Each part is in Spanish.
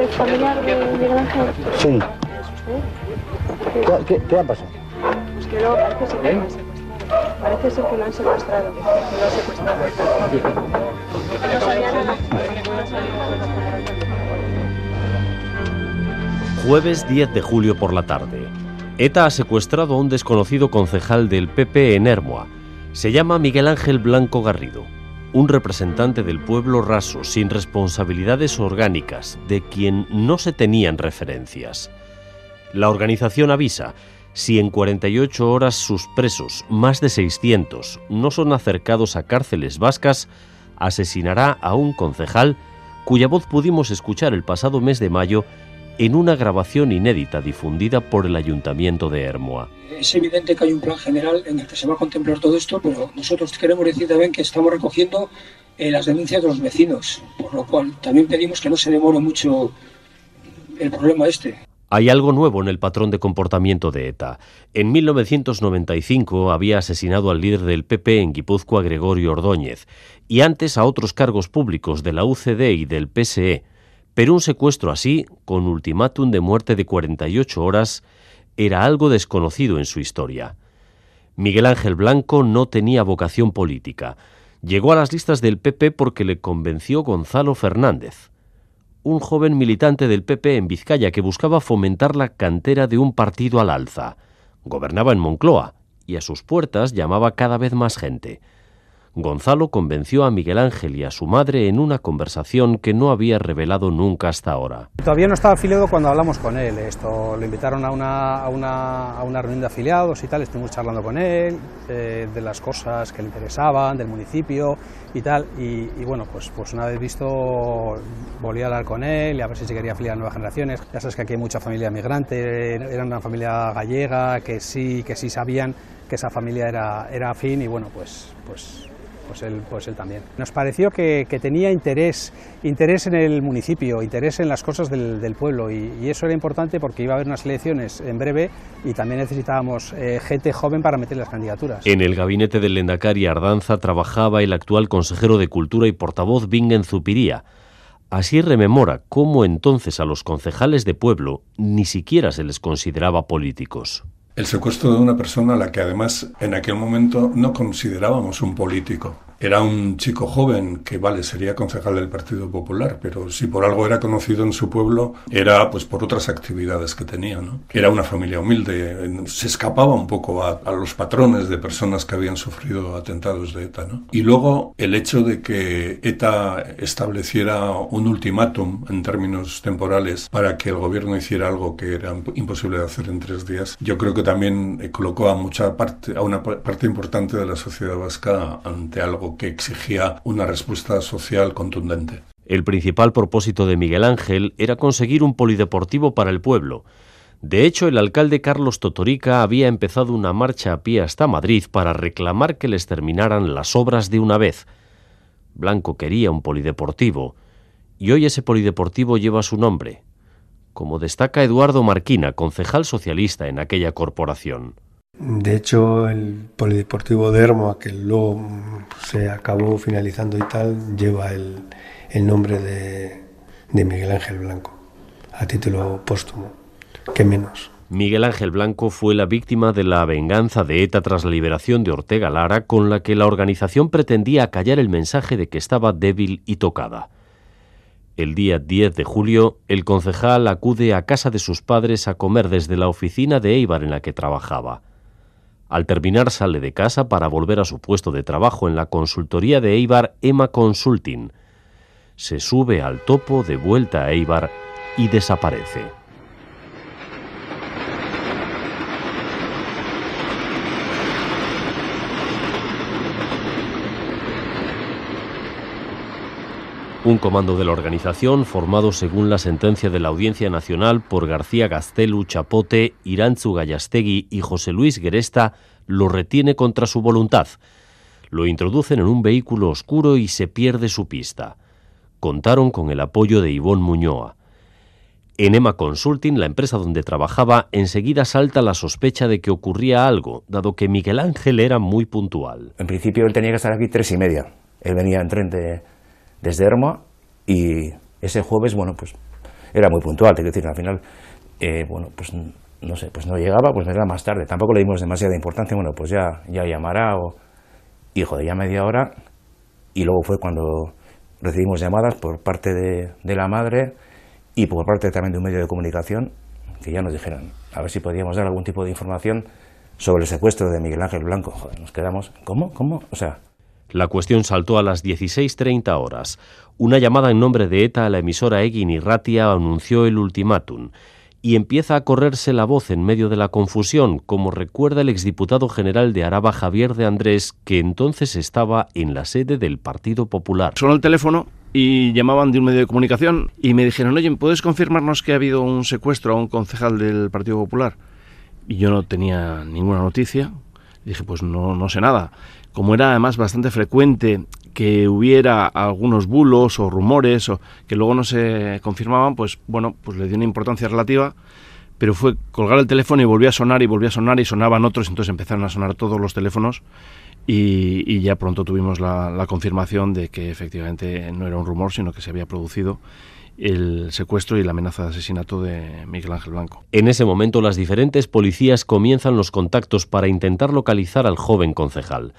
¿Usted es familiar de Miguel Ángel? Sí. ¿Qué, qué, qué ha pasado? Pues que no, parece ser que lo han secuestrado. Parece ser que lo han secuestrado. Que lo han secuestrado. No sabía nada. Jueves 10 de julio por la tarde. ETA ha secuestrado a un desconocido concejal del PP en Hermoa. Se llama Miguel Ángel Blanco Garrido, un representante del pueblo raso sin responsabilidades orgánicas, de quien no se tenían referencias. La organización avisa, si en 48 horas sus presos, más de 600, no son acercados a cárceles vascas, asesinará a un concejal cuya voz pudimos escuchar el pasado mes de mayo en una grabación inédita difundida por el Ayuntamiento de Hermoa. Es evidente que hay un plan general en el que se va a contemplar todo esto, pero nosotros queremos decir también que estamos recogiendo eh, las denuncias de los vecinos, por lo cual también pedimos que no se demore mucho el problema este. Hay algo nuevo en el patrón de comportamiento de ETA. En 1995 había asesinado al líder del PP en Guipúzcoa, Gregorio Ordóñez, y antes a otros cargos públicos de la UCD y del PSE. Pero un secuestro así, con ultimátum de muerte de 48 horas, era algo desconocido en su historia. Miguel Ángel Blanco no tenía vocación política. Llegó a las listas del PP porque le convenció Gonzalo Fernández, un joven militante del PP en Vizcaya que buscaba fomentar la cantera de un partido al alza. Gobernaba en Moncloa y a sus puertas llamaba cada vez más gente. Gonzalo convenció a Miguel Ángel y a su madre en una conversación que no había revelado nunca hasta ahora. Todavía no estaba afiliado cuando hablamos con él. Esto lo invitaron a una, a una, a una reunión de afiliados y tal. Estuvimos charlando con él eh, de las cosas que le interesaban, del municipio y tal. Y, y, bueno, pues, pues una vez visto, volví a hablar con él y a ver si se quería afiliar a nuevas generaciones. Ya sabes que aquí hay mucha familia migrante, era una familia gallega que sí, que sí sabían que esa familia era, era afín y bueno, pues, pues pues él, pues él también. Nos pareció que, tenía interés, interés en el municipio, interés en las cosas del, pueblo y, y, eso era importante porque iba a haber unas elecciones en breve y también necesitábamos eh, gente joven para meter las candidaturas. En el gabinete del Lendakari Ardanza trabajaba el actual consejero de Cultura y portavoz Bingen Zupiría. Así rememora cómo entonces a los concejales de pueblo ni siquiera se les consideraba políticos. El secuestro de una persona a la que además en aquel momento no considerábamos un político. Era un chico joven que, vale, sería concejal del Partido Popular, pero si por algo era conocido en su pueblo, era pues por otras actividades que tenía, ¿no? Era una familia humilde, se escapaba un poco a, a los patrones de personas que habían sufrido atentados de ETA, ¿no? Y luego el hecho de que ETA estableciera un ultimátum en términos temporales para que el gobierno hiciera algo que era imposible de hacer en tres días, yo creo que también colocó a mucha parte, a una parte importante de la sociedad vasca ante algo que exigía una respuesta social contundente. El principal propósito de Miguel Ángel era conseguir un polideportivo para el pueblo. De hecho, el alcalde Carlos Totorica había empezado una marcha a pie hasta Madrid para reclamar que les terminaran las obras de una vez. Blanco quería un polideportivo, y hoy ese polideportivo lleva su nombre, como destaca Eduardo Marquina, concejal socialista en aquella corporación. De hecho, el polideportivo de que luego se acabó finalizando y tal, lleva el, nombre de, Miguel Ángel Blanco, a título póstumo. ¿Qué menos? Miguel Ángel Blanco fue la víctima de la venganza de ETA tras la liberación de Ortega Lara, con la que la organización pretendía acallar el mensaje de que estaba débil y tocada. El día 10 de julio, el concejal acude a casa de sus padres a comer desde la oficina de Eibar en la que trabajaba. Al terminar sale de casa para volver a su puesto de trabajo en la consultoría de Eibar Emma Consulting. Se sube al topo de vuelta a Eibar y desaparece. Un comando de la organización, formado según la sentencia de la Audiencia Nacional por García Gastelu Chapote, Irantzu Gallastegui y José Luis Geresta, lo retiene contra su voluntad. Lo introducen en un vehículo oscuro y se pierde su pista. Contaron con el apoyo de Ivón Muñoa. En Emma Consulting, la empresa donde trabajaba, enseguida salta la sospecha de que ocurría algo, dado que Miguel Ángel era muy puntual. En principio él tenía que estar aquí tres y media. Él venía en tren de desde Hermoa y ese jueves, bueno, pues era muy puntual, te quiero decir, al final, eh, bueno, pues no sé, pues no llegaba, pues era más tarde. Tampoco le dimos demasiada importancia, bueno, pues ya, ya llamará o... Hijo de ya media hora y luego fue cuando recibimos llamadas por parte de, de la madre y por parte también de un medio de comunicación que ya nos dijeron a ver si podíamos dar algún tipo de información sobre el secuestro de Miguel Ángel Blanco. Joder, nos quedamos, ¿cómo? ¿Cómo? O sea... La cuestión saltó a las 16.30 horas. Una llamada en nombre de ETA a la emisora Egin Ratia anunció el ultimátum y empieza a correrse la voz en medio de la confusión, como recuerda el exdiputado general de Araba Javier de Andrés, que entonces estaba en la sede del Partido Popular. Sonó el teléfono y llamaban de un medio de comunicación y me dijeron, oye, ¿puedes confirmarnos que ha habido un secuestro a un concejal del Partido Popular? Y yo no tenía ninguna noticia. dije, pues no, no sé nada. Como era además bastante frecuente que hubiera algunos bulos o rumores o que luego no se confirmaban, pues bueno, pues le dio una importancia relativa, pero fue colgar el teléfono y volvía a sonar y volvía a sonar y sonaban otros, entonces empezaron a sonar todos los teléfonos y, ya pronto tuvimos la, la, confirmación de que efectivamente no era un rumor, sino que se había producido el secuestro y la amenaza de asesinato de Miguel Ángel Blanco. En ese momento las diferentes policías comienzan los contactos para intentar localizar al joven concejal.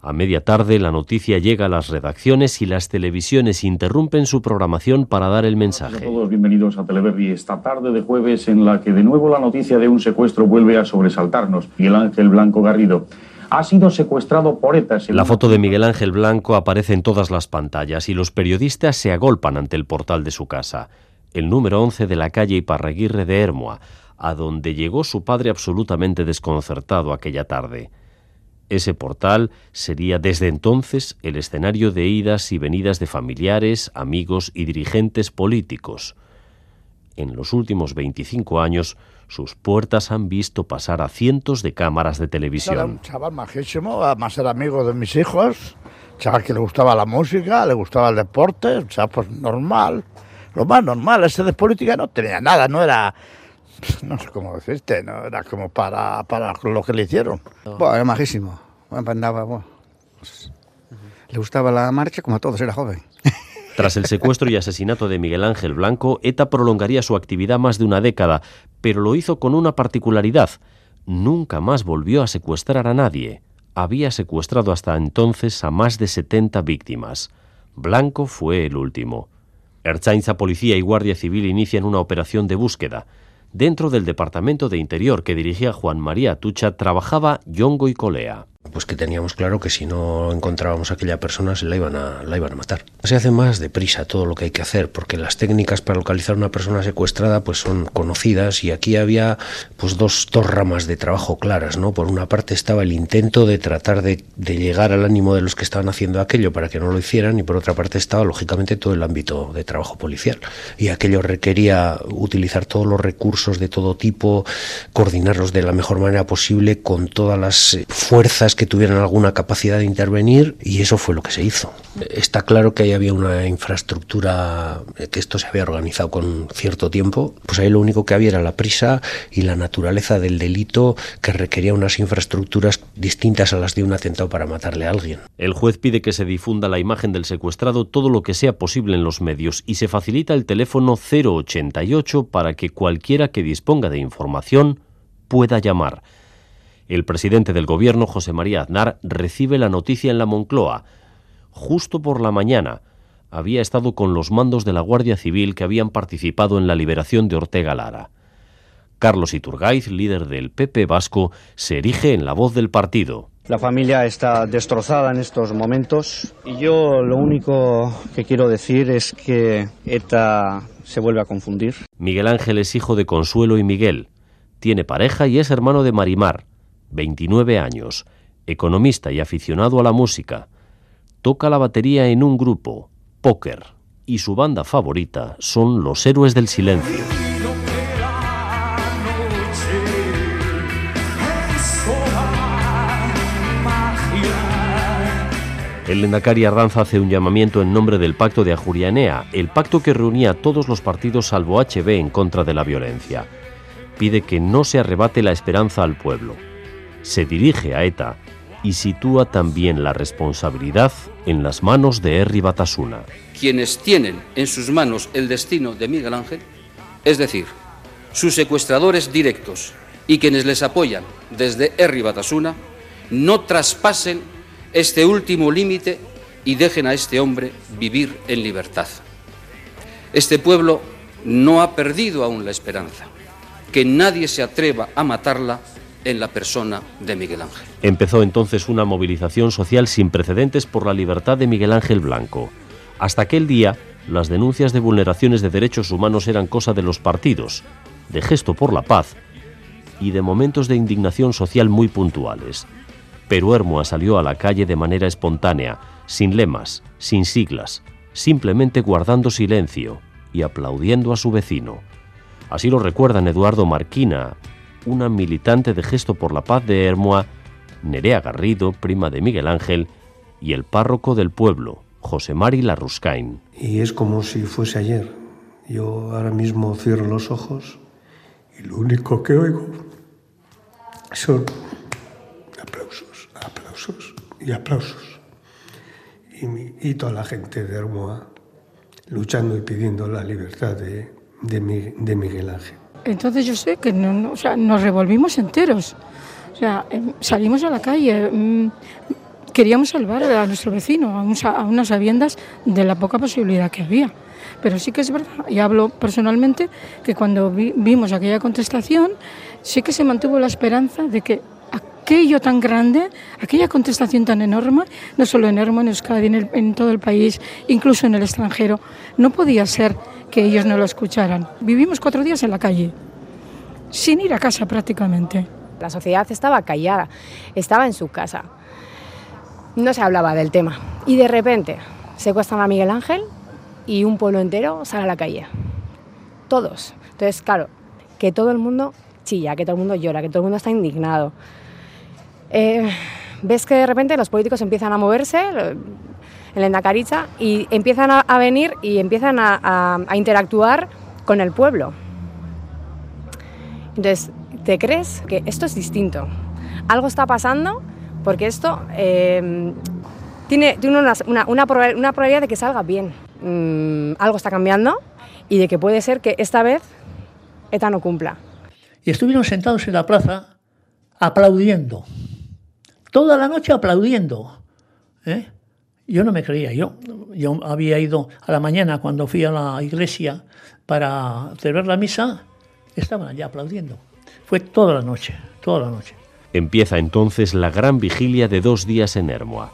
A media tarde la noticia llega a las redacciones y las televisiones interrumpen su programación para dar el mensaje. Hola a todos, bienvenidos a esta tarde de jueves en la que de nuevo la noticia de un secuestro vuelve a sobresaltarnos. Miguel Ángel Blanco Garrido ha sido secuestrado por ETA. La foto de Miguel Ángel Blanco aparece en todas las pantallas y los periodistas se agolpan ante el portal de su casa, el número 11 de la calle Iparraguirre de Hermoa, a donde llegó su padre absolutamente desconcertado aquella tarde. Ese portal sería desde entonces el escenario de idas y venidas de familiares, amigos y dirigentes políticos. En los últimos 25 años, sus puertas han visto pasar a cientos de cámaras de televisión. Era un chaval majísimo, además era amigo de mis hijos, chaval que le gustaba la música, le gustaba el deporte, o sea, pues normal, lo más normal, ese de política no tenía nada, no era no sé cómo decirte, no era como para, para lo que le hicieron. Bueno, era majísimo. Andaba, bueno, pues, le gustaba la marcha como a todos, era joven. Tras el secuestro y asesinato de Miguel Ángel Blanco, ETA prolongaría su actividad más de una década, pero lo hizo con una particularidad. Nunca más volvió a secuestrar a nadie. Había secuestrado hasta entonces a más de 70 víctimas. Blanco fue el último. Erchainza, Policía y Guardia Civil inician una operación de búsqueda. Dentro del Departamento de Interior que dirigía Juan María Tucha trabajaba Yongo y Colea pues que teníamos claro que si no encontrábamos a aquella persona se la iban a, la iban a matar. Se hace más deprisa todo lo que hay que hacer, porque las técnicas para localizar una persona secuestrada pues son conocidas y aquí había pues dos, dos ramas de trabajo claras, ¿no? Por una parte estaba el intento de tratar de, de llegar al ánimo de los que estaban haciendo aquello para que no lo hicieran y por otra parte estaba lógicamente todo el ámbito de trabajo policial y aquello requería utilizar todos los recursos de todo tipo, coordinarlos de la mejor manera posible con todas las fuerzas que tuvieran alguna capacidad de intervenir y eso fue lo que se hizo. Está claro que ahí había una infraestructura, que esto se había organizado con cierto tiempo, pues ahí lo único que había era la prisa y la naturaleza del delito que requería unas infraestructuras distintas a las de un atentado para matarle a alguien. El juez pide que se difunda la imagen del secuestrado todo lo que sea posible en los medios y se facilita el teléfono 088 para que cualquiera que disponga de información pueda llamar. El presidente del gobierno, José María Aznar, recibe la noticia en la Moncloa. Justo por la mañana había estado con los mandos de la Guardia Civil que habían participado en la liberación de Ortega Lara. Carlos Iturgaiz, líder del PP vasco, se erige en la voz del partido. La familia está destrozada en estos momentos y yo lo único que quiero decir es que ETA se vuelve a confundir. Miguel Ángel es hijo de Consuelo y Miguel. Tiene pareja y es hermano de Marimar. 29 años, economista y aficionado a la música. Toca la batería en un grupo, Póker, y su banda favorita son Los Héroes del Silencio. El Lendakari Arranza hace un llamamiento en nombre del Pacto de Ajurianea, el pacto que reunía a todos los partidos salvo HB en contra de la violencia. Pide que no se arrebate la esperanza al pueblo se dirige a ETA y sitúa también la responsabilidad en las manos de Herri Batasuna. Quienes tienen en sus manos el destino de Miguel Ángel es decir, sus secuestradores directos y quienes les apoyan desde Herri Batasuna, no traspasen este último límite y dejen a este hombre vivir en libertad. Este pueblo no ha perdido aún la esperanza, que nadie se atreva a matarla en la persona de Miguel Ángel. Empezó entonces una movilización social sin precedentes por la libertad de Miguel Ángel Blanco. Hasta aquel día, las denuncias de vulneraciones de derechos humanos eran cosa de los partidos, de gesto por la paz y de momentos de indignación social muy puntuales. Pero Hermoa salió a la calle de manera espontánea, sin lemas, sin siglas, simplemente guardando silencio y aplaudiendo a su vecino. Así lo recuerdan Eduardo Marquina, una militante de Gesto por la Paz de Hermoa, Nerea Garrido, prima de Miguel Ángel, y el párroco del pueblo, José Mari Larruscain. Y es como si fuese ayer. Yo ahora mismo cierro los ojos y lo único que oigo son aplausos, aplausos y aplausos. Y, toda la gente de Hermoa luchando y pidiendo la libertad de Miguel Ángel. Entonces yo sé que no, o sea, nos revolvimos enteros. O sea, em, salimos a la calle, mm, queríamos salvar a nuestro vecino, a, a unas sabiendas de la poca posibilidad que había. Pero sí que es verdad, y hablo personalmente, que cuando vi, vimos aquella contestación, sí que se mantuvo la esperanza de que aquello tan grande, aquella contestación tan enorme, no solo en Hermo, en Euskadi, en, en todo el país, incluso en el extranjero, no podía ser que ellos no lo escucharan. Vivimos cuatro días en la calle, sin ir a casa prácticamente. La sociedad estaba callada, estaba en su casa. No se hablaba del tema. Y de repente secuestran a Miguel Ángel y un pueblo entero sale a la calle. Todos. Entonces, claro, que todo el mundo chilla, que todo el mundo llora, que todo el mundo está indignado. Eh, ves que de repente los políticos empiezan a moverse en la Endacaricha y empiezan a, venir y empiezan a, interactuar con el pueblo. Entonces, ¿te crees que esto es distinto? Algo está pasando porque esto eh, tiene, tiene una, una, una, probabilidad de que salga bien. Mm, algo está cambiando y de que puede ser que esta vez ETA no cumpla. Y estuvieron sentados en la plaza aplaudiendo. Toda la noche aplaudiendo. ¿eh? Yo no me creía, yo, yo había ido a la mañana cuando fui a la iglesia para celebrar la misa, estaban allá aplaudiendo. Fue toda la noche, toda la noche. Empieza entonces la gran vigilia de dos días en Hermoa.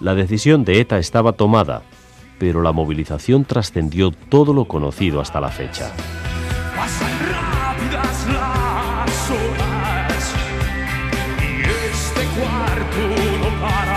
La decisión de ETA estaba tomada, pero la movilización trascendió todo lo conocido hasta la fecha. apart.